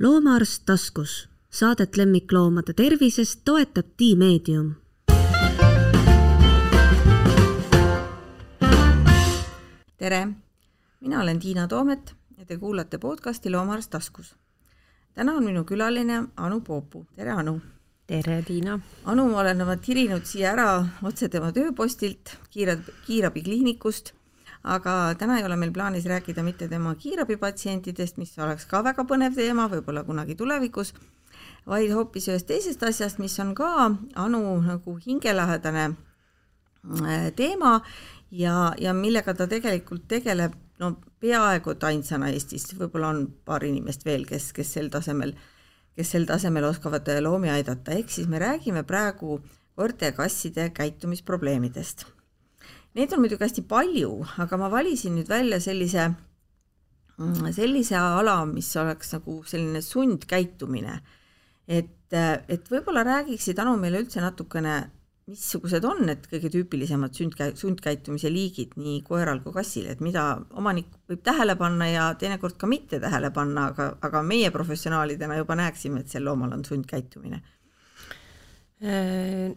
loomaarst taskus, saadet lemmikloomade tervisest toetab Tiimeedium. tere, mina olen Tiina Toomet ja te kuulate podcasti Loomaarst taskus. täna on minu külaline Anu Poopu, tere Anu! tere, Tiina! Anu, ma olen oma tirinud siia ära otse tema tööpostilt, kiire, kiirabikliinikust aga täna ei ole meil plaanis rääkida mitte tema kiirabipatsientidest, mis oleks ka väga põnev teema, võib-olla kunagi tulevikus, vaid hoopis ühest teisest asjast, mis on ka Anu nagu hingelähedane äh, teema ja, ja millega ta tegelikult tegeleb no peaaegu et ainsana Eestis, võib-olla on paar inimest veel, kes, kes sel tasemel, kes sel tasemel oskavad loomi aidata, ehk siis me räägime praegu koerte ja kasside käitumisprobleemidest Neid on muidugi hästi palju, aga ma valisin nüüd välja sellise, mm, sellise ala, mis oleks nagu selline sundkäitumine. et, et võib-olla räägiksid, Anu, meile üldse natukene, missugused on need kõige tüüpilisemad sundkä-, sundkäitumise liigid nii koeral kui kassil, et mida omanik võib tähele panna ja teinekord ka mitte tähele panna, aga, aga meie professionaalidena juba näeksime, et sel loomal on sundkäitumine äh,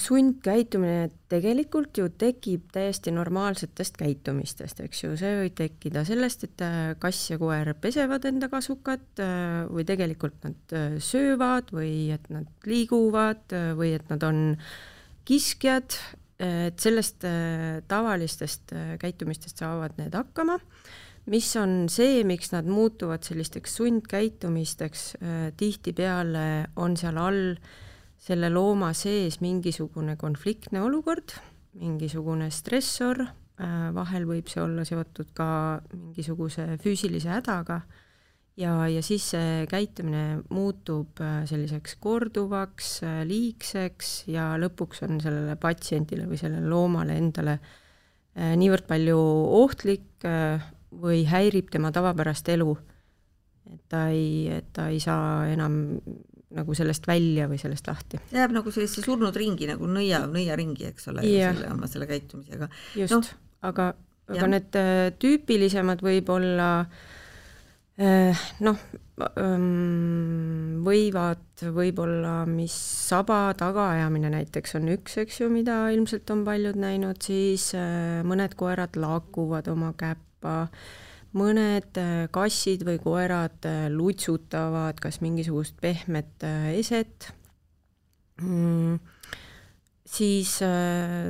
sundkäitumine tegelikult ju tekib täiesti normaalsetest käitumistest, eks ju, see võib tekkida sellest, et äh, kass ja koer pesevad enda kasukat äh, või tegelikult nad äh, söövad või et nad liiguvad või et nad on kiskjad, et sellest tavalistest käitumistest saavad need hakkama mis on see, miks nad muutuvad sellisteks sundkäitumisteks, tihtipeale on seal all äh, selle looma sees mingisugune konfliktne olukord, mingisugune stressor, äh, vahel võib see olla seotud ka mingisuguse füüsilise hädaga ja, ja siis see käitumine muutub äh, selliseks korduvaks, äh, liigseks ja lõpuks on sellele patsiendile või sellele loomale endale niivõrd palju ohtlik või häirib tema tavapärast elu, et ta ei, et ta ei saa enam nagu sellest välja või sellest lahti. jääb nagu sellisesse surnud ringi nagu nõia, nõiaringi, eks ole, selle oma selle käitumisega. just no,, aga, aga ja. need äh, tüüpilisemad võib-olla äh, noh, ähm, võivad võib-olla, mis saba tagaajamine näiteks on üks, eks ju, mida ilmselt on paljud näinud, siis äh, mõned koerad laakuvad oma käppa mõned äh, kassid või koerad äh, lutsutavad kas mingisugust pehmet äh, eset. Mm,, siis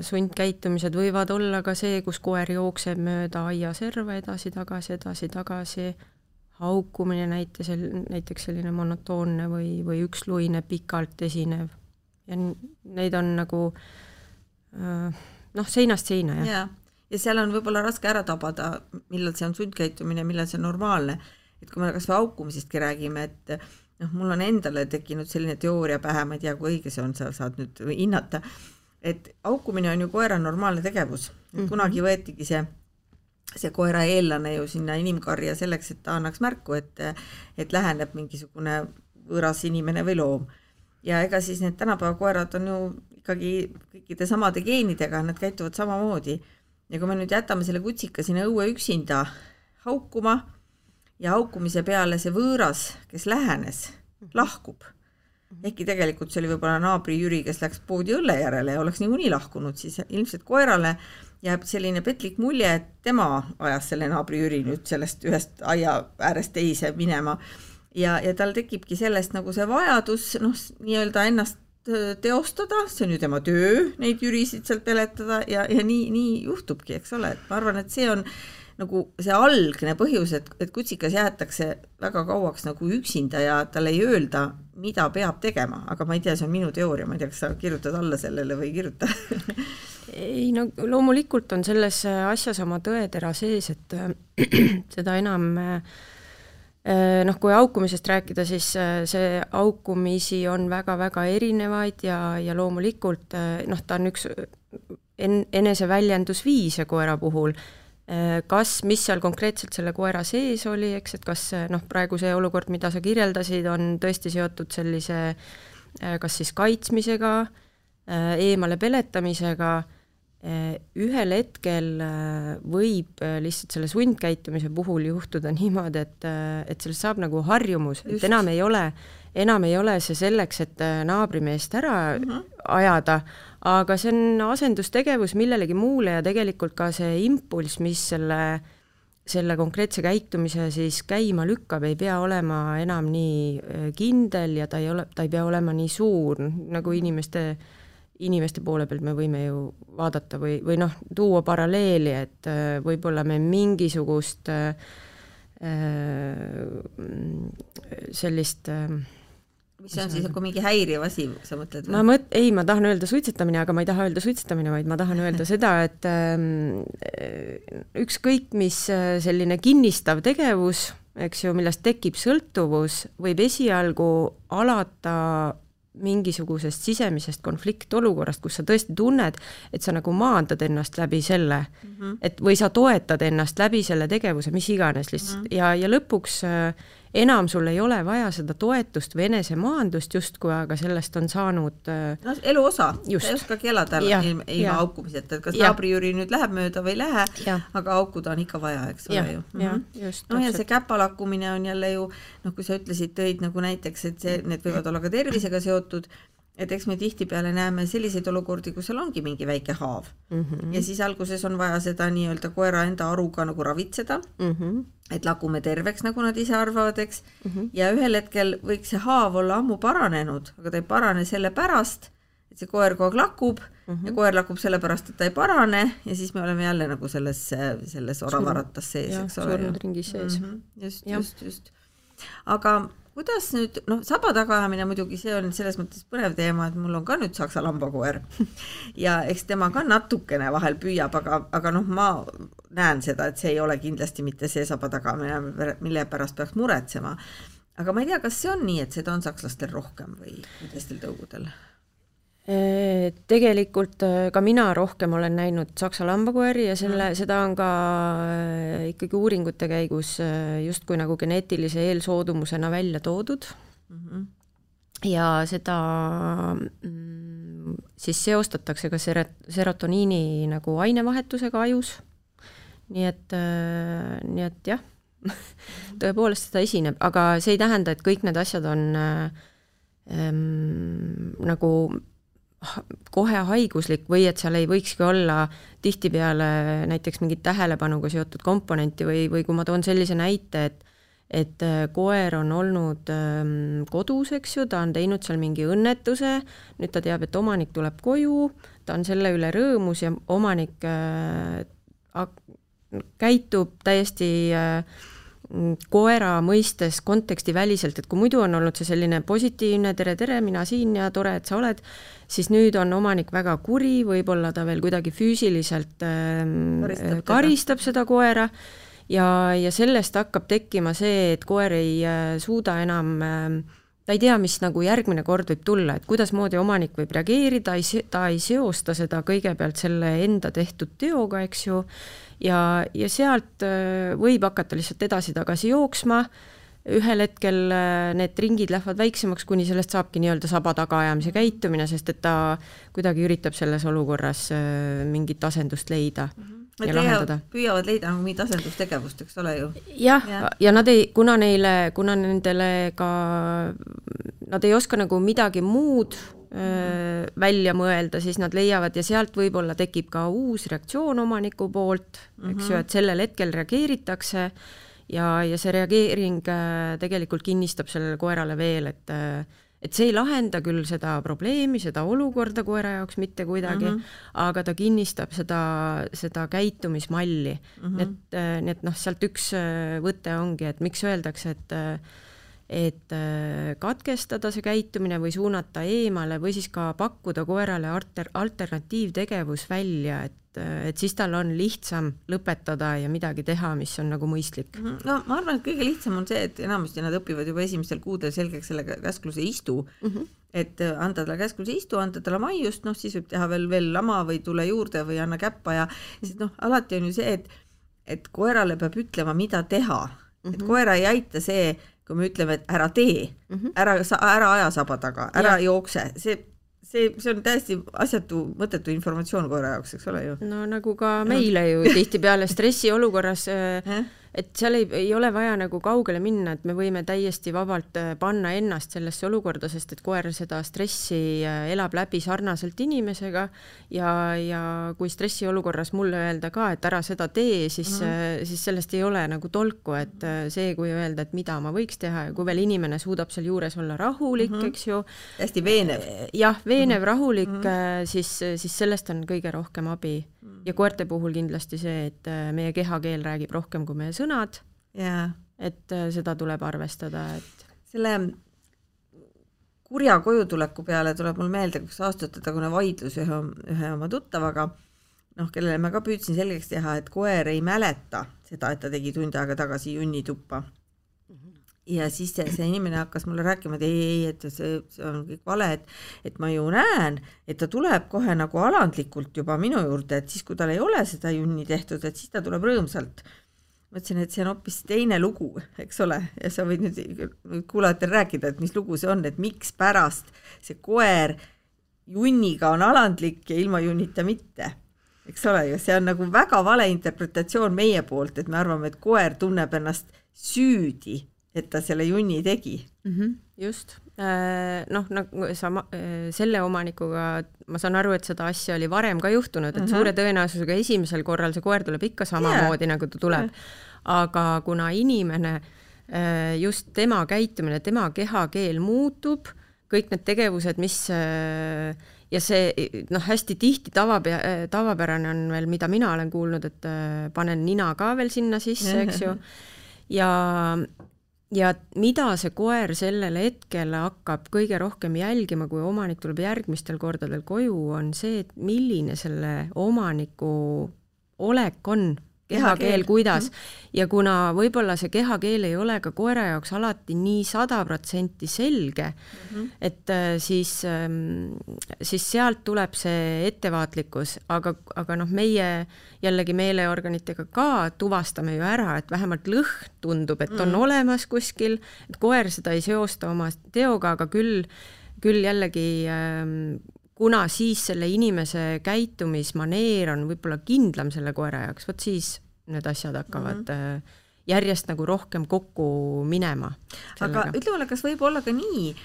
sundkäitumised võivad olla ka see, kus koer jookseb mööda aiaserva edasi-tagasi, edasi-tagasi, haukumine näite, näiteks selline monotoonne või, või üksluine pikalt esinev. ja neid on nagu noh, seinast seina, jah. Ja ja seal on võib-olla raske ära tabada, millal see on sundkäitumine, millal see on normaalne. et kui me kas või haukumisestki räägime, et noh, mul on endale tekkinud selline teooria pähe, ma ei tea, kui õige see on, sa saad nüüd hinnata, et haukumine on ju koera normaalne tegevus, mm -hmm. kunagi võetigi see see koera eellane ju sinna inimkarja selleks, et ta annaks märku, et et läheneb mingisugune võõras inimene või loom. ja ega siis need tänapäeva koerad on ju ikkagi kõikide samade geenidega, nad käituvad samamoodi ja kui me nüüd jätame selle kutsika sinna õue üksinda haukuma ja haukumise peale see võõras, kes lähenes, lahkub, ehkki tegelikult see oli võib-olla naabri Jüri, kes läks poodi õlle järele ja oleks niikuinii lahkunud, siis ilmselt koerale jääb selline petlik mulje, et tema ajas selle naabri Jüri nüüd sellest ühest aia äärest teise minema. Ja, ja tal tekibki sellest nagu see vajadus noh, nii-öelda ennast teostada, see on ju tema töö, neid jürisid sealt peletada ja, ja nii, nii juhtubki, eks ole, et ma arvan, et see on nagu see algne põhjus, et, et kutsikas jäetakse väga kauaks nagu üksinda ja talle ei öelda, mida peab tegema, aga ma ei tea, see on minu teooria, ma ei tea, kas sa kirjutad alla sellele või ei kirjuta. Ei no loomulikult on selles asjas oma tõetera sees, et seda enam äh, Äh, noh, kui haukumisest rääkida, siis äh, see haukumisi on väga-väga erinevaid ja, ja loomulikult äh, noh, ta on üks en-, eneseväljendusviise koera puhul. kas, mis seal konkreetselt selle koera sees oli, eks, et kas noh, praegu see olukord, mida sa kirjeldasid, on tõesti seotud sellise kas siis kaitsmisega, eemale peletamisega ühel hetkel võib lihtsalt selle sundkäitumise puhul juhtuda niimoodi, et, et sellest saab nagu harjumus, et enam ei ole, enam ei ole see selleks, et naabrimeest ära mm -hmm. ajada, aga see on asendustegevus millelegi muule ja tegelikult ka see impulss, mis selle selle konkreetse käitumise siis käima lükkab, ei pea olema enam nii kindel ja ta ei ole, ta ei pea olema nii suur, nagu inimeste äh, inimeste poole pealt me võime ju vaadata või, või noh, tuua paralleeli, et äh, võib-olla me mingisugust äh, sellist mis on siis nagu mingi häiriv asi, sa mõtled ma mõt-, ei, ma tahan öelda suitsetamine, aga ma ei taha öelda suitsetamine, vaid ma tahan öelda seda, et ähm, ükskõik mis äh, selline kinnistav tegevus, eks ju, millest tekib sõltuvus, võib esialgu alata mingisugusest sisemisest konfliktolukorrast, kus sa tõesti tunned, et sa nagu maandad ennast läbi selle mm, -hmm. et või sa toetad ennast läbi selle tegevuse, mis iganes lihtsalt mm -hmm. ja, ja lõpuks äh, enam sul ei ole vaja seda toetust või enesemaandust justkui, aga sellest on saanud äh, no elu osa, sa ei oskagi elada ja, ilma, ilma aukumiseta, et kas naabri-Jüri nüüd läheb mööda või ei lähe, aga aukuda on ikka vaja, eks ole ju. -hmm. noh, ja see käpalakkumine on jälle ju noh, kui sa ütlesid, tõid nagu näiteks, et see, need võivad olla ka tervisega seotud et eks me tihtipeale näeme selliseid olukordi, kus seal ongi mingi väike haav mm -hmm. ja siis alguses on vaja seda nii-öelda koera enda aruga nagu ravitseda mm, -hmm. et lagume terveks, nagu nad ise arvavad, eks mm, -hmm. ja ühel hetkel võiks see haav olla ammu paranenud, aga ta ei parane sellepärast, et see koer kogu aeg lakub mm -hmm. ja koer lakub sellepärast, et ta ei parane ja siis me oleme jälle nagu selles, selles oravaratas sees, eks ole. surnud ringis sees mm. -hmm. just, just, just. aga kuidas nüüd, noh, saba tagaajamine muidugi, see on selles mõttes põnev teema, et mul on ka nüüd saksa lambakoer ja eks tema ka natukene vahel püüab, aga, aga noh, ma näen seda, et see ei ole kindlasti mitte see saba tagamine, mille pärast peaks muretsema. aga ma ei tea, kas see on nii, et seda on sakslastel rohkem või teistel tõugudel Tegelikult äh, ka mina rohkem olen näinud saksa lambakoeri ja selle mm., seda on ka äh, ikkagi uuringute käigus äh, justkui nagu geneetilise eelsoodumusena välja toodud mm. -hmm. ja seda mm, siis seostatakse ka seret-, serotoniini nagu ainevahetusega ajus. nii et, nii et jah tõepoolest seda esineb, aga see ei tähenda, et kõik need asjad on ähm, nagu kohe haiguslik või et seal ei võikski olla tihtipeale näiteks mingit tähelepanuga seotud komponenti või, või kui ma toon sellise näite, et et äh, koer on olnud ähm, kodus, eks ju, ta on teinud seal mingi õnnetuse, nüüd ta teab, et omanik tuleb koju, ta on selle üle rõõmus ja omanik äh, käitub täiesti äh, koera mõistes kontekstiväliselt, et kui muidu on olnud see selline positiivne tere, tere, mina siin ja tore, et sa oled, siis nüüd on omanik väga kuri, võib-olla ta veel kuidagi füüsiliselt ähm, karistab, karistab seda koera. Ja, ja sellest hakkab tekkima see, et koer ei äh, suuda enam äh, ta ei tea, mis nagu järgmine kord võib tulla, et kuidasmoodi omanik võib reageerida, ei, ta ei seosta seda kõigepealt selle enda tehtud teoga, eks ju, ja, ja sealt äh, võib hakata lihtsalt edasi-tagasi jooksma, ühel hetkel äh, need ringid lähevad väiksemaks, kuni sellest saabki nii-öelda saba tagaajamise käitumine, sest et ta kuidagi üritab selles olukorras äh, mingit asendust leida mm. -hmm ja lahendada. püüavad leida nagu mingit asendustegevust, eks ole ju. jah ja., ja nad ei, kuna neile, kuna nendele ka, nad ei oska nagu midagi muud välja mõelda, siis nad leiavad ja sealt võib-olla tekib ka uus reaktsioon omaniku poolt, eks ju, et sellel hetkel reageeritakse ja, ja see reageering tegelikult kinnistab sellele koerale veel, et et see ei lahenda küll seda probleemi, seda olukorda koera jaoks mitte kuidagi mm, -hmm. aga ta kinnistab seda, seda käitumismalli mm. -hmm. et, nii et noh, sealt üks äh, võte ongi, et miks öeldakse, et et äh, katkestada see käitumine või suunata eemale või siis ka pakkuda koerale alter, alternatiivtegevus välja, et et siis tal on lihtsam lõpetada ja midagi teha, mis on nagu mõistlik. Mhm. no ma arvan, et kõige lihtsam on see, et enamasti nad õpivad juba esimestel kuudel selgeks selle käskluse istu mm, -hmm. et äh, anda talle käskluse istu, anda talle maiust, noh siis võib teha veel, veel lama või tule juurde või anna käppa ja siis noh, alati on ju see, et et koerale peab ütlema, mida teha mm, -hmm. et koera ei aita see, kui me ütleme, et ära tee mm, -hmm. ära, ära aja saba taga, ära ja. jookse, see, see, see on täiesti asjatu, mõttetu informatsioon koera jaoks, eks ole ju. no nagu ka meile ju tihtipeale stressiolukorras äh, et seal ei, ei ole vaja nagu kaugele minna, et me võime täiesti vabalt äh, panna ennast sellesse olukorda, sest et koer seda stressi äh, elab läbi sarnaselt inimesega ja, ja kui stressiolukorras mulle öelda ka, et ära seda tee, siis mm, -hmm. siis sellest ei ole nagu tolku, et see, kui öelda, et mida ma võiks teha ja kui veel inimene suudab sealjuures olla rahulik mm, -hmm. eks ju. hästi veenev. jah, veenev -hmm. rahulik mm, -hmm. siis, siis sellest on kõige rohkem abi ja koerte puhul kindlasti see, et äh, meie kehakeel räägib rohkem kui meie sõnad. Yeah.. et äh, seda tuleb arvestada, et. selle kurja kojutuleku peale tuleb mul meelde üks aastatetagune vaidlus ühe, ühe oma tuttavaga, noh, kellele ma ka püüdsin selgeks teha, et koer ei mäleta seda, et ta tegi tund aega tagasi junnituppa ja siis see, see inimene hakkas mulle rääkima, et ei, ei, et see, see on kõik vale, et et ma ju näen, et ta tuleb kohe nagu alandlikult juba minu juurde, et siis, kui tal ei ole seda junni tehtud, et siis ta tuleb rõõmsalt. ma ütlesin, et see on hoopis teine lugu, eks ole, ja sa võid nüüd, nüüd kuulajatel rääkida, et mis lugu see on, et mikspärast see koer junniga on alandlik ja ilma junnita mitte eks ole ju, see on nagu väga vale interpretatsioon meie poolt, et me arvame, et koer tunneb ennast süüdi et ta selle junni tegi mm. -hmm, just, äh, noh, nagu sa äh, selle omanikuga, ma saan aru, et seda asja oli varem ka juhtunud, et mm -hmm. suure tõenäosusega esimesel korral see koer tuleb ikka samamoodi yeah., nagu ta tuleb. aga kuna inimene, äh, just tema käitumine, tema kehakeel muutub, kõik need tegevused, mis ja see noh, hästi tihti tavapea-, tavapärane on veel, mida mina olen kuulnud, et panen nina ka veel sinna sisse, eks ju, ja ja mida see koer sellel hetkel hakkab kõige rohkem jälgima, kui omanik tuleb järgmistel kordadel koju, on see, et milline selle omaniku olek on kehakeel, kuidas mm. -hmm. ja kuna võib-olla see kehakeel ei ole ka koera jaoks alati nii sada protsenti selge mm, -hmm. et äh, siis, ähm, siis sealt tuleb see ettevaatlikkus, aga, aga noh, meie jällegi meeleorganitega ka tuvastame ju ära, et vähemalt lõhn tundub, et on mm -hmm. olemas kuskil, et koer seda ei seosta oma teoga, aga küll, küll jällegi ähm, kuna siis selle inimese käitumismaneer on võib-olla kindlam selle koera jaoks, vot siis need asjad hakkavad mm -hmm. järjest nagu rohkem kokku minema. aga ütle mulle, kas võib olla ka nii,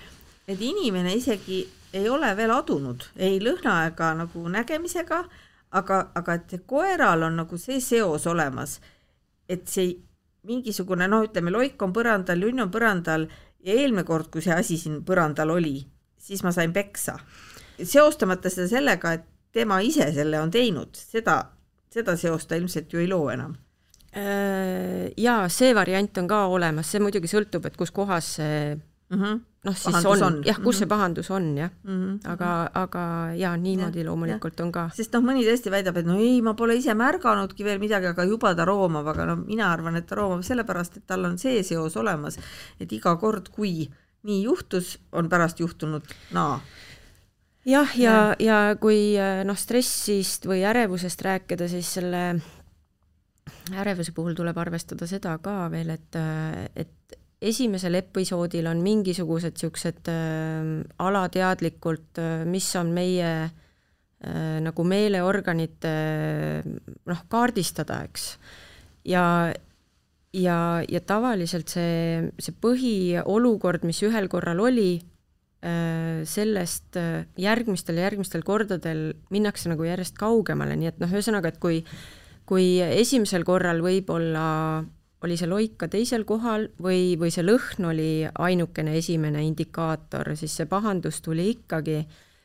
et inimene isegi ei ole veel adunud ei lõhna ega nagu nägemisega, aga, aga et koeral on nagu see seos olemas, et see mingisugune noh, ütleme loik on põrandal, junn on põrandal ja eelmine kord, kui see asi siin põrandal oli, siis ma sain peksa. Seostamata seda sellega, et tema ise selle on teinud, seda seda seost ta ilmselt ju ei loo enam. Äh, jaa, see variant on ka olemas, see muidugi sõltub, et kus kohas see mm -hmm. noh, siis pahandus on, on., jah, kus mm -hmm. see mhm. pahandus on, jah mm. -hmm. aga, aga jaa, niimoodi ja, loomulikult ja. on ka. sest noh, mõni tõesti väidab, et no ei, ma pole ise märganudki veel midagi, aga juba ta roomab, aga no mina arvan, et ta roomab sellepärast, et tal on see seos olemas, et iga kord, kui nii juhtus, on pärast juhtunud naa no jah, ja, ja, ja kui äh, noh, stressist või ärevusest rääkida, siis selle ärevuse puhul tuleb arvestada seda ka veel, et, äh, et esimesel episoodil on mingisugused niisugused äh, alateadlikult äh,, mis on meie äh, nagu meeleorganite noh, kaardistada, eks. ja, ja, ja tavaliselt see, see põhiolukord, mis ühel korral oli, Äh, sellest äh, järgmistel ja järgmistel kordadel minnakse nagu järjest kaugemale, nii et noh, ühesõnaga, et kui, kui esimesel korral võib-olla oli see loik ka teisel kohal või, või see lõhn oli ainukene esimene indikaator, siis see pahandus tuli ikkagi,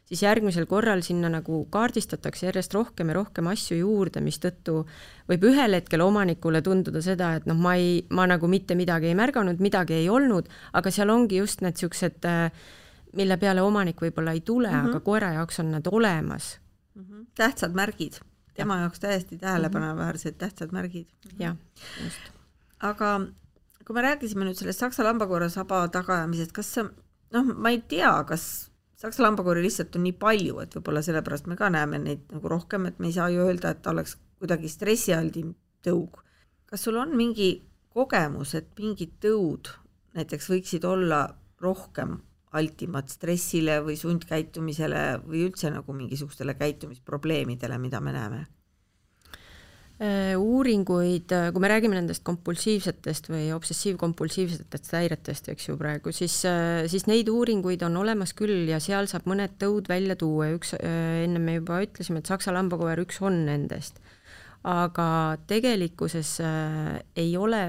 siis järgmisel korral sinna nagu kaardistatakse järjest rohkem ja rohkem asju juurde, mistõttu võib ühel hetkel omanikule tunduda seda, et noh, ma ei, ma nagu mitte midagi ei märganud, midagi ei olnud, aga seal ongi just need niisugused äh, mille peale omanik võib-olla ei tule mm, -hmm. aga koera jaoks on nad olemas mm. -hmm. tähtsad märgid, tema ja. jaoks täiesti tähelepanuväärsed mm -hmm. tähtsad märgid. jah, just. aga kui me rääkisime nüüd sellest saksa lambakoera saba tagaajamisest, kas noh, ma ei tea, kas saksa lambakoeri lihtsalt on nii palju, et võib-olla sellepärast me ka näeme neid nagu rohkem, et me ei saa ju öelda, et ta oleks kuidagi stressialdim tõug. kas sul on mingi kogemus, et mingid tõud näiteks võiksid olla rohkem altimad stressile või sundkäitumisele või üldse nagu mingisugustele käitumisprobleemidele, mida me näeme? Äh, uuringuid, äh, kui me räägime nendest kompulsiivsetest või obsessiivkompulsiivsetest häiretest, eks ju praegu, siis, äh, siis neid uuringuid on olemas küll ja seal saab mõned tõud välja tuua ja üks, enne me juba ütlesime, et saksa lambakoer üks on nendest. aga tegelikkuses ei ole,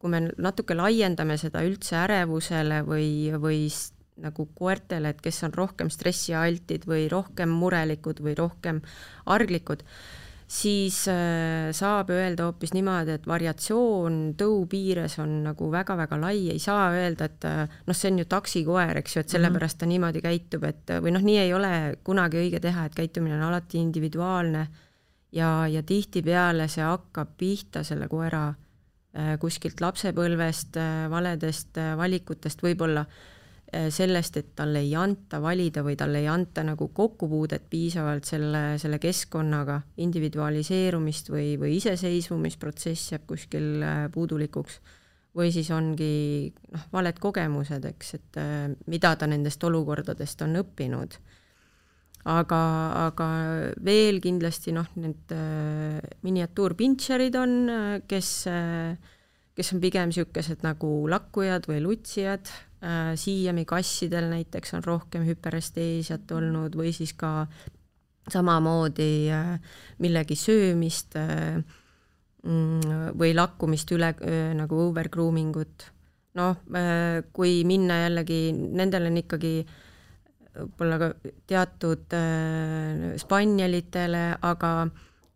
kui me natuke laiendame seda üldse ärevusele või, või nagu koertele, et kes on rohkem stressialtid või rohkem murelikud või rohkem arglikud siis äh, saab öelda hoopis niimoodi, et variatsioon tõu piires on nagu väga-väga lai, ei saa öelda, et äh, noh, see on ju taksikoer, eks ju, et sellepärast ta niimoodi käitub, et või noh, nii ei ole kunagi õige teha, et käitumine on alati individuaalne. Ja, ja tihtipeale see hakkab pihta selle koera äh, kuskilt lapsepõlvest, valedest valikutest võib-olla. Äh, sellest, et talle ei anta valida või talle ei anta nagu kokkupuudet piisavalt selle, selle keskkonnaga, individualiseerumist või, või iseseisvumisprotsess jääb kuskil äh, puudulikuks. või siis ongi noh, valed kogemused, eks, et äh, mida ta nendest olukordadest on õppinud. aga, aga veel kindlasti noh, need miniatuurpintšerid on, kes, kes on pigem niisugused nagu lakkujad või lutsijad Äh, siiami kassidel näiteks on rohkem hüperesteesiat olnud või siis ka samamoodi äh, millegi söömist äh, mm, või lakkumist üle nagu overgrooming ut. noh, kui minna jällegi, nendel on ikkagi võib-olla ka teatud spanjalitele, aga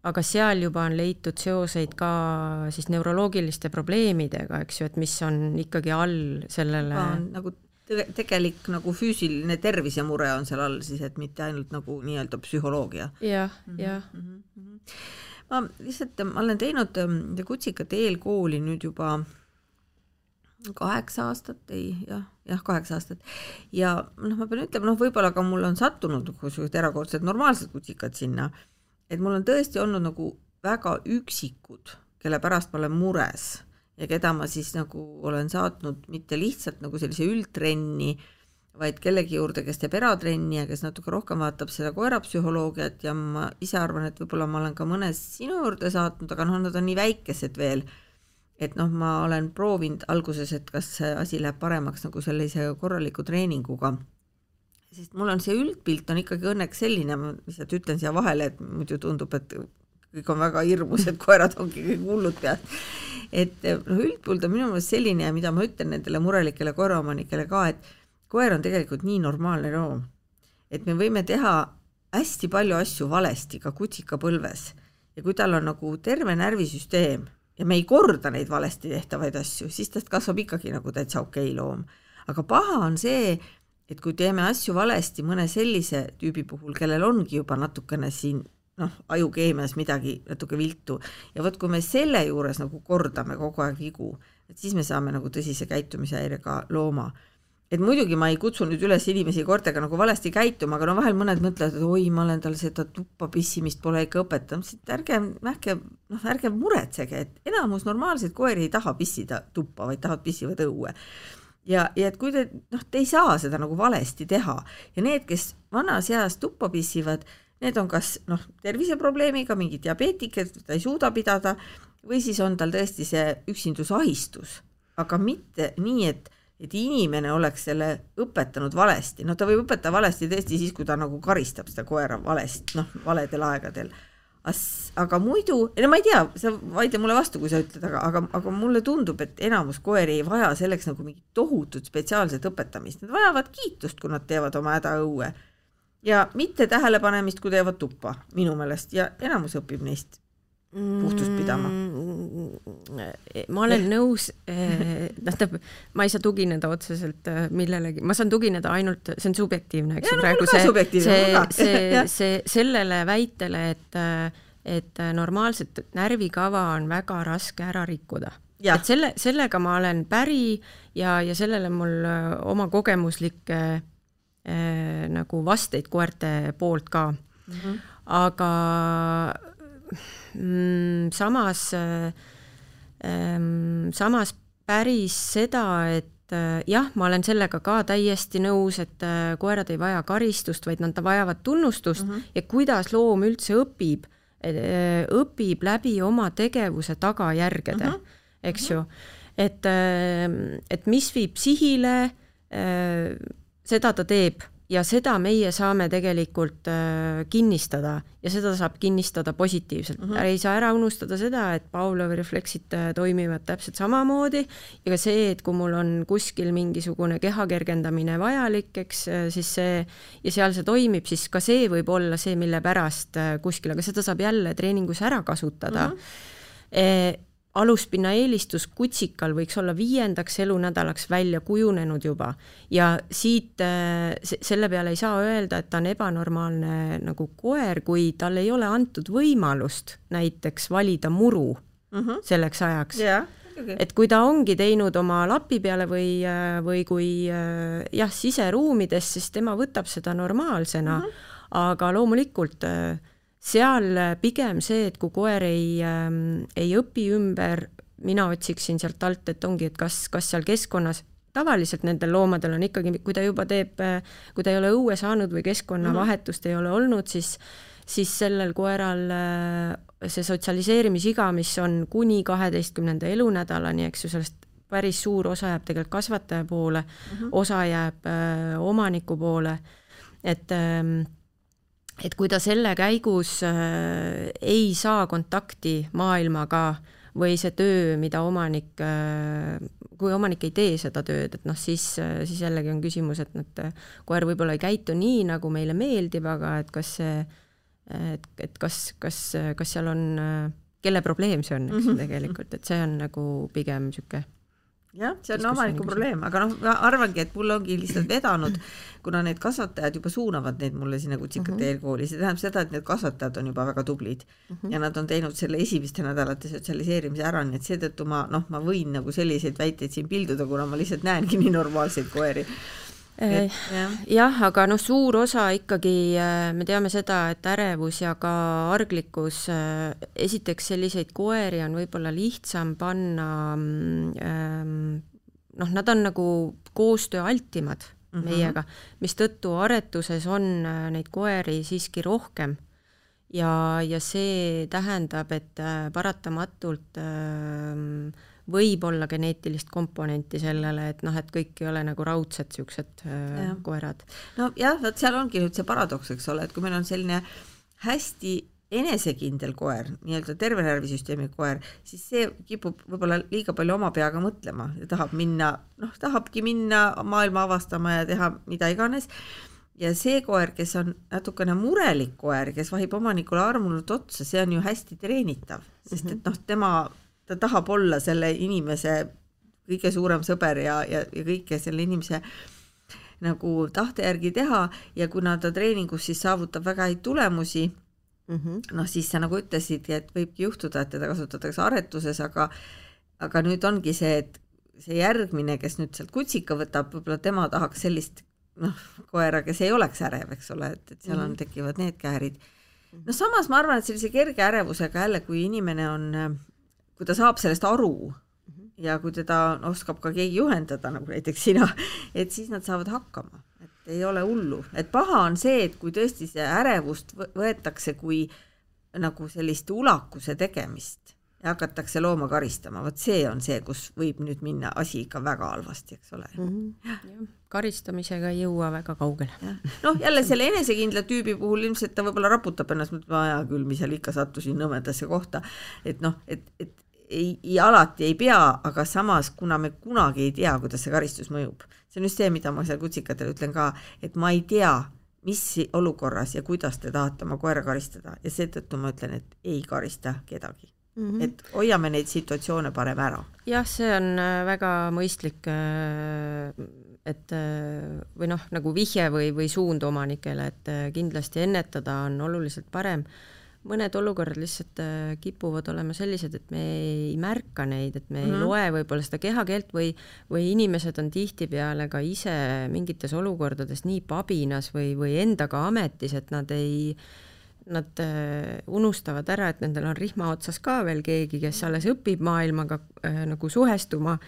aga seal juba on leitud seoseid ka siis neuroloogiliste probleemidega, eks ju, et mis on ikkagi all sellele. nagu tegelik nagu füüsiline tervisemure on seal all siis, et mitte ainult nagu nii-öelda psühholoogia ja,. jah, mhm, jah. Mhm. ma lihtsalt, ma olen teinud ähm, kutsikate eelkooli nüüd juba kaheksa aastat, ei jah, jah, kaheksa aastat. ja noh, ma pean ütlema, noh, võib-olla ka mul on sattunud niisugused erakordselt normaalsed kutsikad sinna et mul on tõesti olnud nagu väga üksikud, kelle pärast ma olen mures ja keda ma siis nagu olen saatnud mitte lihtsalt nagu sellise üldtrenni, vaid kellegi juurde, kes teeb eratrenni ja kes natuke rohkem vaatab seda koerapsühholoogiat ja ma ise arvan, et võib-olla ma olen ka mõne sinu juurde saatnud, aga noh, nad on nii väikesed veel, et noh, ma olen proovinud alguses, et kas see asi läheb paremaks nagu sellise korraliku treeninguga sest mul on see üldpilt on ikkagi õnneks selline, ma lihtsalt ütlen siia vahele, et muidu tundub, et kõik on väga hirmus, et koerad ongi kõik hullud pead. et noh, üldpilt on minu meelest selline ja mida ma ütlen nendele murelikele koeraomanikele ka, et koer on tegelikult nii normaalne loom, et me võime teha hästi palju asju valesti ka kutsikapõlves ja kui tal on nagu terve närvisüsteem ja me ei korda neid valesti tehtavaid asju, siis tast kasvab ikkagi nagu täitsa okei okay loom. aga paha on see, et kui teeme asju valesti mõne sellise tüübi puhul, kellel ongi juba natukene siin noh, ajukeemias midagi natuke viltu ja vot, kui me selle juures nagu kordame kogu aeg vigu, et siis me saame nagu tõsise käitumishäirega looma. et muidugi ma ei kutsu nüüd üles inimesi koertega nagu valesti käituma, aga no vahel mõned mõtlevad, et oi, ma olen tal seda tuppa pissimist pole ikka õpetanud, et ärge, ärge, noh, ärge muretsege, et enamus normaalseid koeri ei taha pissida tuppa, vaid tahavad pissivad õue ja, ja et kui te noh, te ei saa seda nagu valesti teha. Ja need, kes vanas eas tuppa pissivad, need on kas noh, terviseprobleemiga, mingi diabeetik, et ta ei suuda pidada, või siis on tal tõesti see üksindusahistus, aga mitte nii, et et inimene oleks selle õpetanud valesti, no ta võib õpetada valesti tõesti siis, kui ta nagu karistab seda koera valesti, noh, valedel aegadel aga muidu, no ma ei tea, sa vaidle mulle vastu, kui sa ütled, aga, aga, aga mulle tundub, et enamus koeri ei vaja selleks nagu mingit tohutut spetsiaalset õpetamist, nad vajavad kiitust, kui nad teevad oma häda õue. ja mitte tähelepanemist, kui teevad tuppa, minu meelest, ja enamus õpib neist puhtust pidama mm,. ma olen nõus, eh, tähendab, ma ei saa tugineda otseselt eh, millelegi, ma saan tugineda ainult, see on subjektiivne, eks ju, praegu see, see, see, see, sellele väitele, et et normaalset närvikava on väga raske ära rikkuda. et selle, sellega ma olen päri ja, ja sellele mul eh, oma kogemuslikke äh, nagu vasteid koerte poolt ka mm. -hmm. aga samas äh,, samas päris seda, et äh, jah, ma olen sellega ka täiesti nõus, et äh, koerad ei vaja karistust, vaid nad vajavad tunnustust mm -hmm. ja kuidas loom üldse õpib, õpib läbi oma tegevuse tagajärgede mm, -hmm. eks ju. et, et mis viib sihile, seda ta teeb ja seda meie saame tegelikult äh, kinnistada ja seda saab kinnistada positiivselt mm. -hmm. ei saa ära unustada seda, et Pavlovi refleksid äh, toimivad täpselt samamoodi ja ka see, et kui mul on kuskil mingisugune keha kergendamine vajalik, eks, äh, siis see ja seal see toimib, siis ka see võib olla see, mille pärast kuskil, aga seda saab jälle treeningus ära kasutada mm. -hmm aluspinna eelistus kutsikal võiks olla viiendaks elunädalaks välja kujunenud juba ja siit äh, selle peale ei saa öelda, et ta on ebanormaalne nagu koer, kui talle ei ole antud võimalust näiteks valida muru mm -hmm. selleks ajaks yeah. Okay. et kui ta ongi teinud oma lapi peale või, äh, või kui äh, jah, siseruumides, siis tema võtab seda normaalsena mm, -hmm. aga loomulikult äh, seal äh, pigem see, et kui koer ei ähm,, ei õpi ümber, mina otsiksin sealt alt, et ongi, et kas, kas seal keskkonnas tavaliselt nendel loomadel on ikkagi, kui ta juba teeb, äh, kui ta ei ole õue saanud või keskkonnavahetust mm -hmm. ei ole olnud, siis siis sellel koeral äh, see sotsialiseerimisiga, mis on kuni kaheteistkümnenda elunädalani, eks ju, sellest päris suur osa jääb tegelikult kasvataja poole mm, -hmm. osa jääb äh, omaniku poole, et äh, et kui ta selle käigus äh, ei saa kontakti maailmaga või see töö, mida omanik äh,, kui omanik ei tee seda tööd, et noh, siis, äh, siis jällegi on küsimus, et nad, koer võib-olla ei käitu nii, nagu meile meeldib, aga et kas see, et, et kas, kas, kas seal on, kelle probleem see on, eks ju, tegelikult, et see on nagu pigem niisugune jah, see on omaniku probleem, aga noh, ma arvangi, et mul ongi lihtsalt vedanud, kuna need kasvatajad juba suunavad neid mulle sinna kutsikate mhm. -huh. eelkooli, see tähendab seda, et need kasvatajad on juba väga tublid mhm. -huh. ja nad on teinud selle esimeste nädalate sotsialiseerimise ära, nii et seetõttu ma noh, ma võin nagu selliseid väiteid siin pilduda, kuna ma lihtsalt näengi nii normaalseid koeri jah ja,, aga noh, suur osa ikkagi, äh, me teame seda, et ärevus ja ka arglikkus, äh, esiteks selliseid koeri on võib-olla lihtsam panna mm, ähm, noh, nad on nagu koostööaltimad mm -hmm. meiega, mistõttu aretuses on äh, neid koeri siiski rohkem. ja, ja see tähendab, et paratamatult äh, võib olla geneetilist komponenti sellele, et noh, et kõik ei ole nagu raudsed niisugused äh, koerad. nojah, vot seal ongi nüüd see paradoks, eks ole, et kui meil on selline hästi enesekindel koer, nii-öelda terve närvisüsteemi koer, siis see kipub võib-olla liiga palju oma peaga mõtlema ja tahab minna, noh, tahabki minna maailma avastama ja teha mida iganes. ja see koer, kes on natukene murelik koer, kes vahib omanikule armunult otsa, see on ju hästi treenitav, sest et noh, tema ta tahab olla selle inimese kõige suurem sõber ja, ja, ja kõike selle inimese nagu tahte järgi teha ja kuna ta treeningus siis saavutab väga häid tulemusi mm -hmm., noh siis sa nagu ütlesidki, et võibki juhtuda, et teda kasutatakse aretuses, aga aga nüüd ongi see, et see järgmine, kes nüüd sealt kutsika võtab, võib-olla tema tahaks sellist noh, koera, kes ei oleks ärev, eks ole, et, et seal on, mhm. tekivad need käärid. noh, samas ma arvan, et sellise kerge ärevusega jälle, kui inimene on kui ta saab sellest aru mhm. ja kui teda oskab ka keegi juhendada, nagu näiteks sina, et siis nad saavad hakkama, et ei ole hullu, et paha on see, et kui tõesti see ärevust võetakse kui nagu sellist ulakuse tegemist ja hakatakse looma karistama, vot see on see, kus võib nüüd minna asi ikka väga halvasti, eks ole mm. -hmm. karistamisega ei jõua väga kaugele. noh, jälle selle enesekindla tüübi puhul ilmselt ta võib-olla raputab ennast, mõtleb, hea küll, mis seal ikka sattusin nõmedasse kohta, et noh, et, et ei, ei, alati ei pea, aga samas, kuna me kunagi ei tea, kuidas see karistus mõjub, see on just see, mida ma seal kutsikatele ütlen ka, et ma ei tea, mis olukorras ja kuidas te tahate oma koera karistada ja seetõttu ma ütlen, et ei karista kedagi mm. -hmm. et hoiame neid situatsioone parem ära. jah, see on äh, väga mõistlik, äh, et äh, või noh, nagu vihje või, või suund omanikele, et kindlasti ennetada on oluliselt parem mõned olukorrad lihtsalt äh, kipuvad olema sellised, et me ei märka neid, et me mm -hmm. ei mhm. loe võib-olla seda kehakeelt või, või inimesed on tihtipeale ka ise mingites olukordades nii pabinas või, või endaga ametis, et nad ei, nad äh, unustavad ära, et nendel on rihma otsas ka veel keegi, kes alles õpib maailmaga äh, nagu suhestuma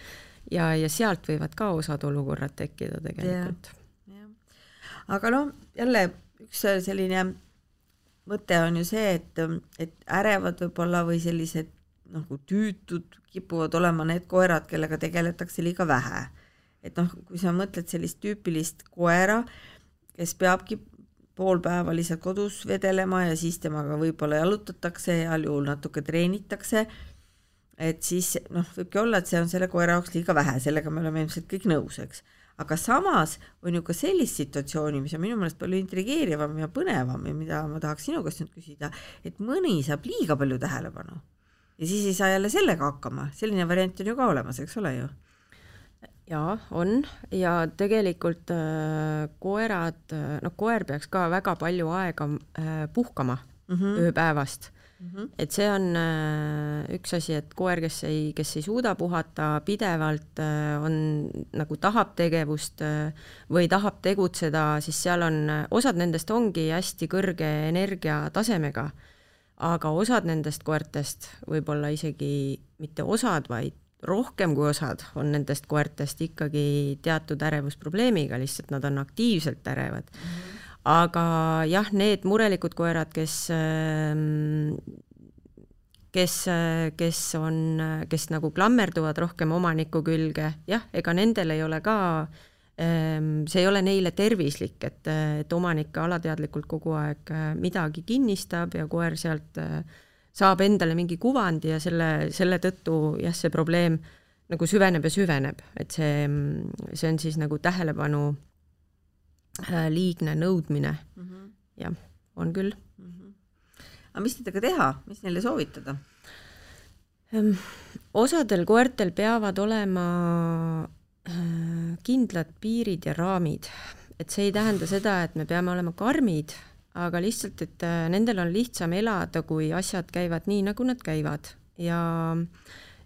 ja, ja sealt võivad ka osad olukorrad tekkida tegelikult. aga noh, jälle üks selline mõte on ju see, et, et ärevad võib-olla või sellised nagu tüütud kipuvad olema need koerad, kellega tegeletakse liiga vähe. et noh, kui sa mõtled sellist tüüpilist koera, kes peabki pool päeva lihtsalt kodus vedelema ja siis temaga võib-olla jalutatakse, heal juhul natuke treenitakse, et siis noh, võibki olla, et see on selle koera jaoks liiga vähe, sellega me oleme ilmselt kõik nõus, eks. Aga samas on ju ka sellist situatsiooni, mis on minu meelest palju intrigeerivam ja põnevam ja mida ma tahaks sinu käest nüüd küsida, et mõni saab liiga palju tähelepanu ja siis ei saa jälle sellega hakkama, selline variant on ju ka olemas, eks ole ju? jaa, on ja tegelikult äh, koerad, äh, noh, koer peaks ka väga palju aega äh, puhkama mm -hmm. ööpäevast mm. -hmm. et see on äh, üks asi, et koer, kes ei, kes ei suuda puhata pidevalt äh,, on nagu tahab tegevust äh, või tahab tegutseda, siis seal on, osad nendest ongi hästi kõrge energiatasemega aga osad nendest koertest, võib-olla isegi mitte osad, vaid rohkem kui osad on nendest koertest ikkagi teatud ärevusprobleemiga, lihtsalt nad on aktiivselt ärevad mm. -hmm. Aga jah, need murelikud koerad, kes ähm, kes, kes on, kes nagu klammerduvad rohkem omaniku külge, jah, ega nendel ei ole ka äh, Ehm, see ei ole neile tervislik, et, et omanik alateadlikult kogu aeg äh, midagi kinnistab ja koer sealt äh, saab endale mingi kuvandi ja selle, selle tõttu jah, see probleem nagu süveneb ja süveneb, et see, see on siis nagu tähelepanu äh, liigne nõudmine mm. -hmm. jah, on küll mm. -hmm. aga mis nendega teha, mis neile soovitada? Ehm, osadel koertel peavad olema kindlad piirid ja raamid. et see ei tähenda seda, et me peame olema karmid, aga lihtsalt, et äh, nendel on lihtsam elada, kui asjad käivad nii, nagu nad käivad ja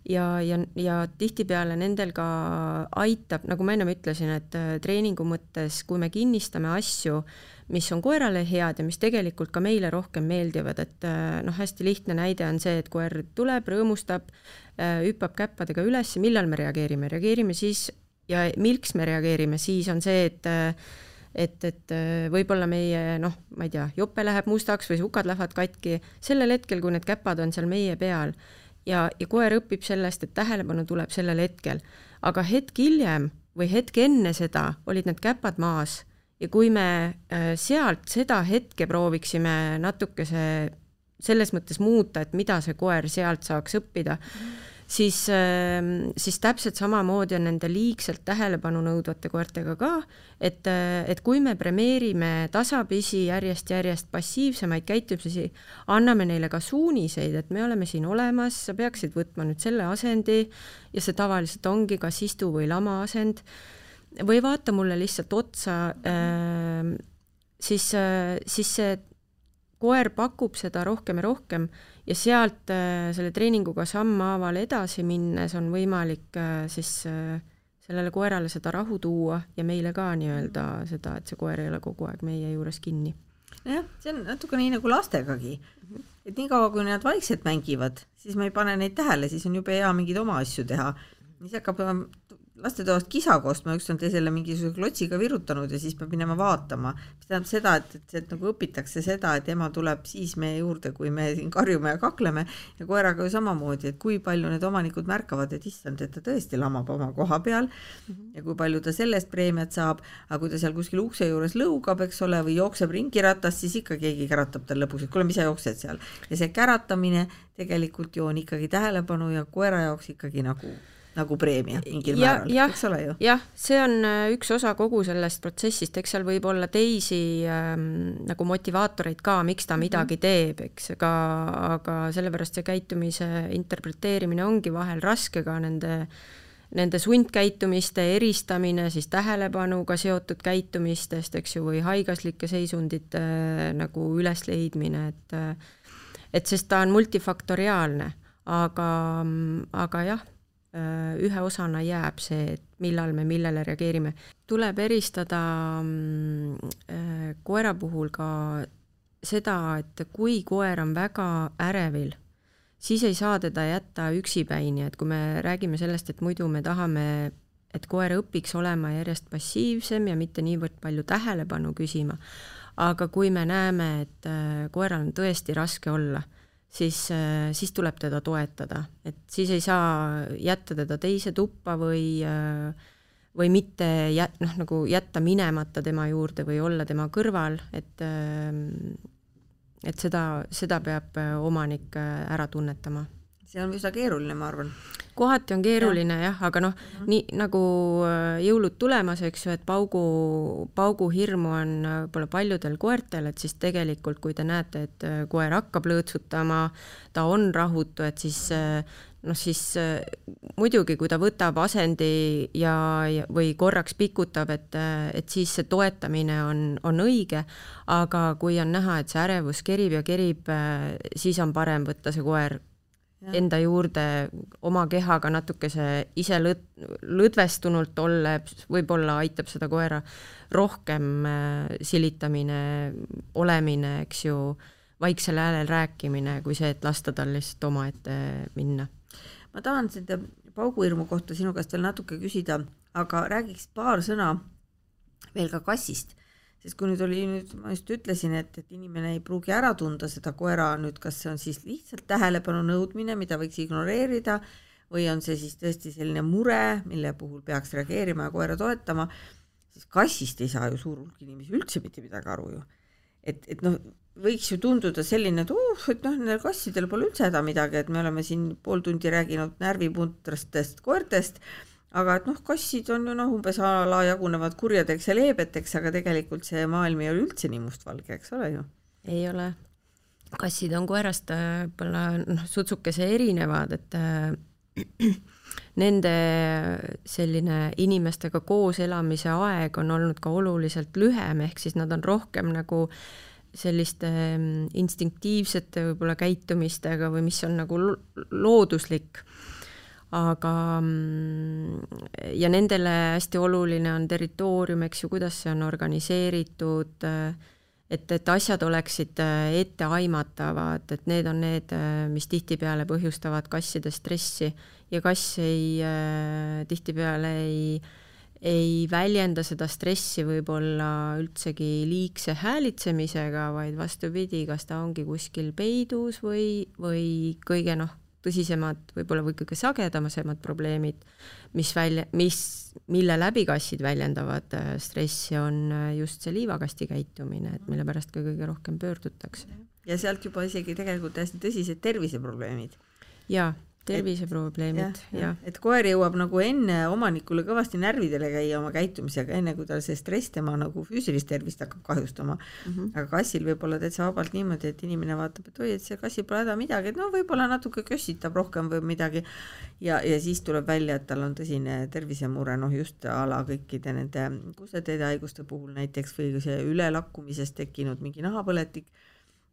ja, ja, ja tihtipeale nendel ka aitab, nagu ma ennem ütlesin, et äh, treeningu mõttes, kui me kinnistame asju, mis on koerale head ja mis tegelikult ka meile rohkem meeldivad, et äh, noh, hästi lihtne näide on see, et koer tuleb, rõõmustab, hüppab käppadega üles, millal me reageerime, reageerime siis, ja miks me reageerime, siis on see, et et, et võib-olla meie noh, ma ei tea, jope läheb mustaks või sukad lähevad katki. Sellel hetkel, kui need käpad on seal meie peal ja, ja koer õpib sellest, et tähelepanu tuleb sellel hetkel, aga hetk hiljem või hetk enne seda olid need käpad maas ja kui me äh, sealt seda hetke prooviksime natukese selles mõttes muuta, et mida see koer sealt saaks õppida mm, siis, ähm, siis täpselt samamoodi on nende liigselt tähelepanu nõudvate koertega ka, et, äh, et kui me premeerime tasapisi järjest-järjest passiivsemaid käitumisi, anname neile ka suuniseid, et me oleme siin olemas, sa peaksid võtma nüüd selle asendi ja see tavaliselt ongi kas istu või lama asend, või vaata mulle lihtsalt otsa, ähm, siis, äh, siis see koer pakub seda rohkem ja rohkem ja sealt äh, selle treeninguga sammhaaval edasi minnes on võimalik äh, siis äh, sellele koerale seda rahu tuua ja meile ka nii-öelda seda, et see koer ei ole kogu aeg meie juures kinni. jah, see on natuke nii nagu lastegagi. et niikaua, kui nad vaikselt mängivad, siis me ei pane neid tähele, siis on jube hea mingeid oma asju teha. siis hakkab lastetoast kisa kostma, üks on teisele mingisuguse klotsiga virutanud ja siis peab minema vaatama. mis tähendab seda, et, et, et nagu õpitakse seda, et ema tuleb siis meie juurde, kui me siin karjume ja kakleme ja koeraga ju samamoodi, et kui palju need omanikud märkavad, et issand, et ta tõesti lamab oma koha peal mm -hmm. ja kui palju ta sellest preemiat saab, aga kui ta seal kuskil ukse juures lõugab, eks ole, või jookseb ringiratast, siis ikka keegi käratab tal lõpuks, et kuule, mis sa jooksed seal. ja see käratamine tegelikult ju on ikkagi tähelepanu ja koera jaoks ikkagi nagu nagu preemia mingil ja, määral, eks ole ju? jah, see on äh, üks osa kogu sellest protsessist, eks seal võib olla teisi ähm, nagu motivaatoreid ka, miks ta midagi mm -hmm. teeb, eks, aga, aga sellepärast see käitumise interpreteerimine ongi vahel raske ka nende nende sundkäitumiste eristamine siis tähelepanuga seotud käitumistest, eks ju, või haigaslike seisundite äh, nagu ülesleidmine, et äh, et sest ta on multifaktoriaalne, aga, aga jah ühe osana jääb see, et millal me millele reageerime. tuleb eristada mm, äh, koera puhul ka seda, et kui koer on väga ärevil, siis ei saa teda jätta üksipäini, et kui me räägime sellest, et muidu me tahame, et koer õpiks olema järjest passiivsem ja mitte niivõrd palju tähelepanu küsima, aga kui me näeme, et äh, koeral on tõesti raske olla, siis, äh, siis tuleb teda toetada, et siis ei saa jätta teda teise tuppa või äh, või mitte jä-, noh, nagu jätta minemata tema juurde või olla tema kõrval, et et seda, seda peab omanik ära tunnetama. See on üsna keeruline, ma arvan. Kohati on keeruline jah, jah, aga noh, nii nagu äh, jõulud tulemas, eks ju, et paugu, pauguhirmu on äh, võib-olla paljudel koertel, et siis tegelikult, kui te näete, et äh, koer hakkab lõõtsutama, ta on rahutu, et siis noh, siis muidugi, kui ta võtab asendi ja, ja, või korraks pikutab, et, et siis see toetamine on, on õige, aga kui on näha, et see ärevus kerib ja kerib, siis on parem võtta see koer Ja. Enda juurde oma kehaga natukese ise lõd-, lõdvestunult olla, võib-olla aitab seda koera rohkem äh, silitamine, olemine, eks ju, vaiksel häälel rääkimine, kui see, et lasta tal lihtsalt omaette minna. ma tahan seda pauguhirmu kohta sinu käest veel natuke küsida, aga räägiks paar sõna veel ka kassist sest kui nüüd oli, nüüd ma just ütlesin, et, et inimene ei pruugi ära tunda seda koera nüüd, kas see on siis lihtsalt tähelepanu nõudmine, mida võiks ignoreerida, või on see siis tõesti selline mure, mille puhul peaks reageerima ja koera toetama, siis kassist ei saa ju suur hulk inimesi üldse mitte midagi aru ju. et, et noh, võiks ju tunduda selline, et uh, et noh, nendel kassidel pole üldse häda midagi, et me oleme siin pool tundi rääkinud närvipuntrastest koertest aga et noh, kassid on ju noh, umbes a la jagunevad kurjadeks ja leebeteks, aga tegelikult see maailm ei ole üldse nii mustvalge, eks ole ju? ei ole. kassid on koerast äh, võib-olla noh, sutsukese erinevad, et äh, nende selline inimestega koos elamise aeg on olnud ka oluliselt lühem, ehk siis nad on rohkem nagu selliste mm, instinktiivsete võib-olla käitumistega või mis on nagu looduslik aga mm, ja nendele hästi oluline on territoorium, eks ju, kuidas see on organiseeritud, et, et asjad oleksid etteaimatavad, et need on need, mis tihtipeale põhjustavad kasside stressi. Ja kass ei, tihtipeale ei ei väljenda seda stressi võib-olla üldsegi liigse häälitsemisega, vaid vastupidi, kas ta ongi kuskil peidus või, või kõige noh, tõsisemad, võib-olla või kõige sagedamasemad probleemid, mis välja, mis, mille läbi kassid väljendavad äh, stressi, on äh, just see liivakasti käitumine, et mille pärast ka kõige rohkem pöördutakse. ja sealt juba isegi tegelikult hästi tõsised terviseprobleemid. jaa terviseprobleemid, jah. et koer jõuab nagu enne omanikule kõvasti närvidele käia oma käitumisega, enne kui tal see stress tema nagu füüsilist tervist hakkab kahjustama mm. -hmm. aga kassil võib olla täitsa vabalt niimoodi, et inimene vaatab, et oi, et see kassil pole häda midagi, et no võib-olla natuke kössitab rohkem või midagi. ja, ja siis tuleb välja, et tal on tõsine tervisemure, noh just a la kõikide nende kuseteede haiguste puhul näiteks või see ülelakkumisest tekkinud mingi nahapõletik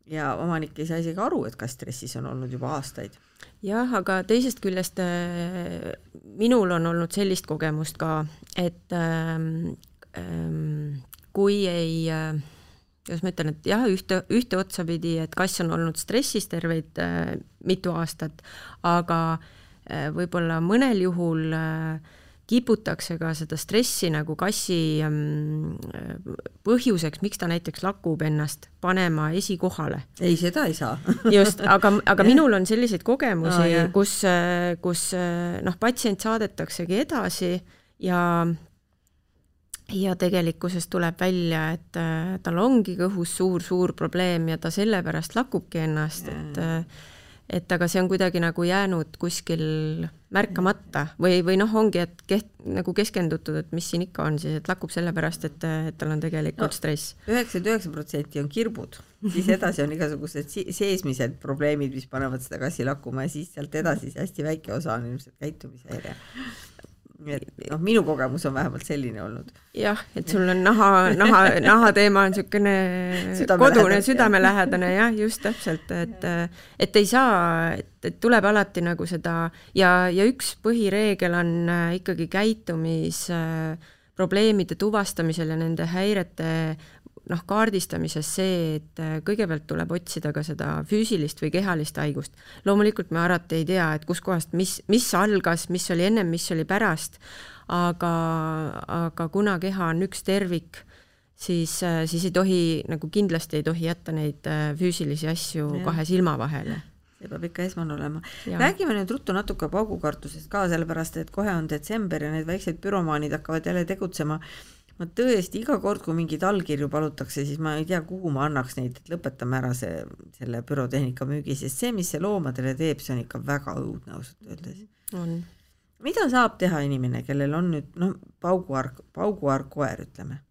ja omanik ei saa isegi aru, et kass stressis on olnud juba aastaid. Jah, aga teisest küljest äh, minul on olnud sellist kogemust ka, et ähm, ähm, kui ei äh, kuidas ma ütlen, et jah, ühte, ühte otsa pidi, et kass on olnud stressis terveid äh, mitu aastat, aga äh, võib-olla mõnel juhul äh, kiputakse ka seda stressi nagu kassi mm, põhjuseks, miks ta näiteks lakub ennast, panema esikohale. ei, seda ei saa. Just, aga, aga minul on selliseid kogemusi oh,, kus, kus noh, patsient saadetaksegi edasi ja ja tegelikkuses tuleb välja, et tal ongi kõhus suur-suur probleem ja ta sellepärast lakubki ennast, et et aga see on kuidagi nagu jäänud kuskil märkamata või, või noh, ongi, et keht-, nagu keskendutud, et mis siin ikka on siis, et lakub sellepärast, et, et tal on tegelikult no, stress. üheksakümmend üheksa protsenti on kirbud, siis edasi on igasugused seesmised probleemid, mis panevad seda kassi lakkuma ja siis sealt edasi see hästi väike osa on ilmselt käitumishäire noh, minu kogemus on vähemalt selline olnud. jah, et sul on naha, naha, nahateema on niisugune kodune, südamelähedane jah, just täpselt, et et ei saa, et, et tuleb alati nagu seda ja, ja üks põhireegel on äh, ikkagi käitumis äh, probleemide tuvastamisel ja nende häirete noh, kaardistamises see, et äh, kõigepealt tuleb otsida ka seda füüsilist või kehalist haigust. loomulikult me alati ei tea, et kuskohast, mis, mis algas, mis oli ennem, mis oli pärast, aga, aga kuna keha on üks tervik, siis, äh, siis ei tohi, nagu kindlasti ei tohi jätta neid äh, füüsilisi asju ja. kahe silma vahele see peab ikka esmane olema. räägime nüüd ruttu natuke paugukartusest ka, sellepärast et kohe on detsember ja need väiksed büromaanid hakkavad jälle tegutsema ma tõesti iga kord, kui mingeid allkirju palutakse, siis ma ei tea, kuhu ma annaks neid, et lõpetame ära see, selle pürotehnika müügi, sest see, mis see loomadele teeb, see on ikka väga õudne ausalt öeldes. on. mida saab teha inimene, kellel on nüüd noh, pauguarg, pauguarg koer, ütleme?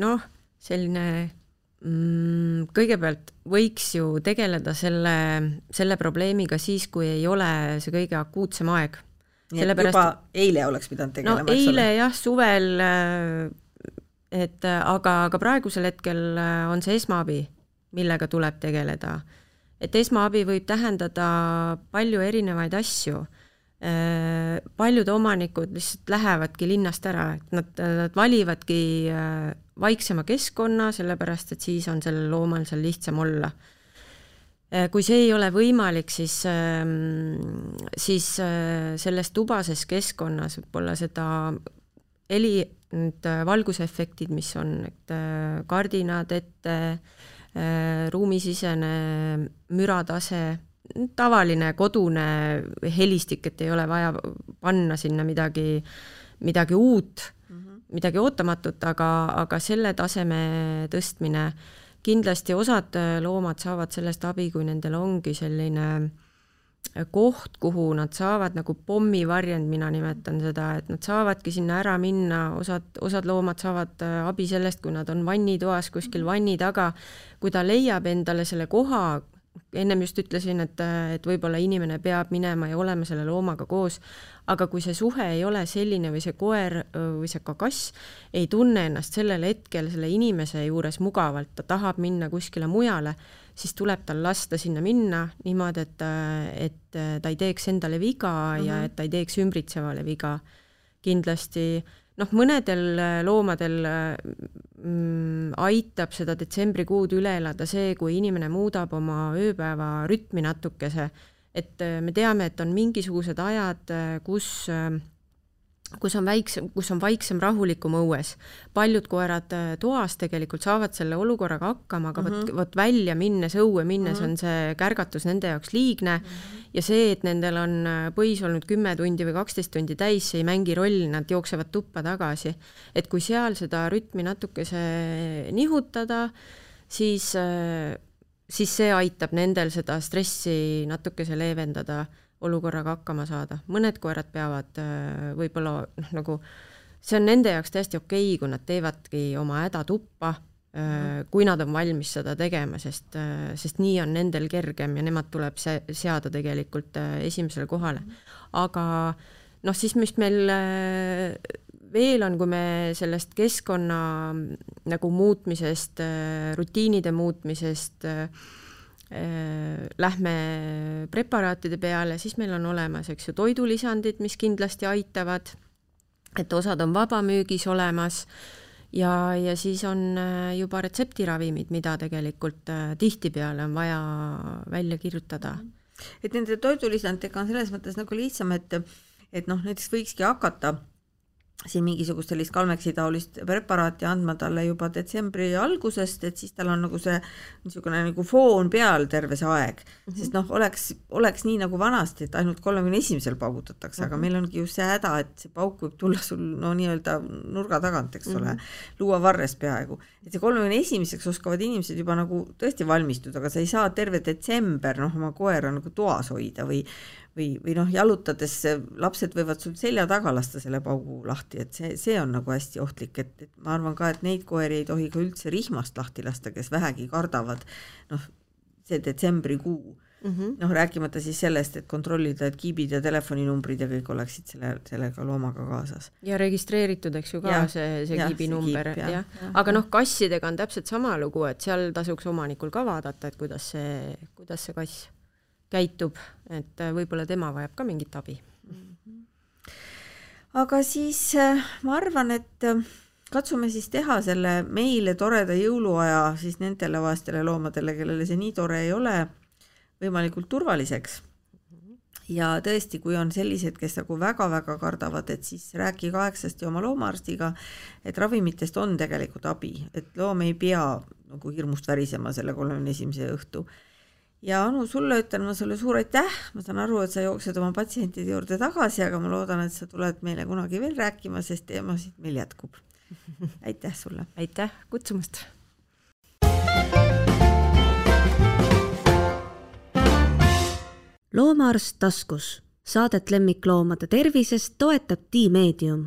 noh, selline mm, kõigepealt võiks ju tegeleda selle, selle probleemiga siis, kui ei ole see kõige akuutsem aeg sellepärast juba eile oleks pidanud tegelema, no eile ole? jah, suvel, äh, et äh, aga, aga praegusel hetkel äh, on see esmaabi, millega tuleb tegeleda. et esmaabi võib tähendada palju erinevaid asju. paljud omanikud lihtsalt lähevadki linnast ära, et nad, nad valivadki vaiksema keskkonna, sellepärast et siis on sellel loomal seal lihtsam olla kui see ei ole võimalik, siis, ähm, siis äh, selles tubases keskkonnas võib-olla seda heli, need äh, valgusefektid, mis on, et kardinad ette, ruumisisene müratase, tavaline kodune helistik, et ei ole vaja panna sinna midagi, midagi uut mm, -hmm. midagi ootamatut, aga, aga selle taseme tõstmine äh, kindlasti osad äh, loomad saavad sellest abi, kui nendel ongi selline äh, koht, kuhu nad saavad nagu pommivarjend, mina nimetan seda, et nad saavadki sinna ära minna, osad, osad loomad saavad äh, abi sellest, kui nad on vannitoas kuskil vanni taga, kui ta leiab endale selle koha, ennem just ütlesin, et, et võib-olla inimene peab minema ja olema selle loomaga koos, aga kui see suhe ei ole selline või see koer või see ka kass ei tunne ennast sellel hetkel selle inimese juures mugavalt, ta tahab minna kuskile mujale, siis tuleb tal lasta sinna minna niimoodi, et, et ta ei teeks endale viga mm -hmm. ja mhm. et ta ei teeks ümbritsevale viga. kindlasti noh, mõnedel loomadel mm, aitab seda detsembrikuud üle elada see, kui inimene muudab oma ööpäeva rütmi natukese. Et äh, me teame, et on mingisugused ajad, äh, kus äh, kus on väiksem, kus on vaiksem, rahulikum õues. paljud koerad toas tegelikult saavad selle olukorraga hakkama, aga mm -hmm. vot, vot välja minnes, õue minnes mm -hmm. on see kärgatus nende jaoks liigne mm -hmm. ja see, et nendel on põis olnud kümme tundi või kaksteist tundi täis, see ei mängi rolli, nad jooksevad tuppa tagasi. et kui seal seda rütmi natukese nihutada, siis siis see aitab nendel seda stressi natukese leevendada, olukorraga hakkama saada. mõned koerad peavad äh, võib-olla noh, nagu see on nende jaoks täiesti okei okay,, kui nad teevadki oma häda tuppa, äh, kui nad on valmis seda tegema, sest, äh, sest nii on nendel kergem ja nemad tuleb se seada tegelikult esimesele kohale. aga noh, siis mis meil veel on, kui me sellest keskkonna nagu muutmisest, rutiinide muutmisest äh, lähme preparaatide peale, siis meil on olemas, eks ju, toidulisandid, mis kindlasti aitavad, et osad on vabamüügis olemas ja, ja siis on äh, juba retseptiravimid, mida tegelikult äh, tihtipeale on vaja välja kirjutada. et nende toidulisanditega on selles mõttes nagu lihtsam, et et noh, näiteks võikski hakata siin mingisugust sellist kalmeksitaolist preparaati andma talle juba detsembri algusest, et siis tal on nagu see niisugune nagu foon peal terve see aeg mm, -hmm. sest noh, oleks, oleks nii nagu vanasti, et ainult kolmekümne esimesel paugutatakse mm, -hmm. aga mhm. meil ongi just see häda, et see pauk võib tulla sul no nii-öelda nurga tagant, eks mm -hmm. ole, mhm. luuavarrest peaaegu. et see kolmekümne esimeseks oskavad inimesed juba nagu tõesti valmistuda, aga sa ei saa terve detsember noh, oma koera nagu toas hoida või või, või noh, jalutades lapsed võivad sul selja taga lasta selle paugu lahti, et see, see on nagu hästi ohtlik, et, et ma arvan ka, et neid koeri ei tohi ka üldse rihmast lahti lasta, kes vähegi kardavad noh, see detsembrikuu mm -hmm. noh, rääkimata siis sellest, et kontrollida, et kiibid ja telefoninumbrid ja kõik oleksid selle, sellega loomaga kaasas. ja registreeritud, eks ju ka ja, see, see kiibinumber, jah ja. ja.. aga noh, kassidega on täpselt sama lugu, et seal tasuks omanikul ka vaadata, et kuidas see, kuidas see kass käitub, et äh, võib-olla tema vajab ka mingit abi. aga siis äh, ma arvan, et äh, katsume siis teha selle meile toreda jõuluaja siis nendele vaestele loomadele, kellele see nii tore ei ole, võimalikult turvaliseks. ja tõesti, kui on sellised, kes nagu väga-väga kardavad, et siis rääkige aegsasti oma loomaarstiga, et ravimitest on tegelikult abi, et loom ei pea nagu hirmust värisema selle kolmekümne esimese õhtu ja Anu, sulle ütlen ma sulle suur aitäh, ma saan aru, et sa jooksed oma patsientide juurde tagasi, aga ma loodan, et sa tuled meile kunagi veel rääkima, sest teemasid meil jätkub. aitäh sulle! aitäh kutsumast! loomaarst taskus, saadet lemmikloomade tervisest toetab Tiimeedium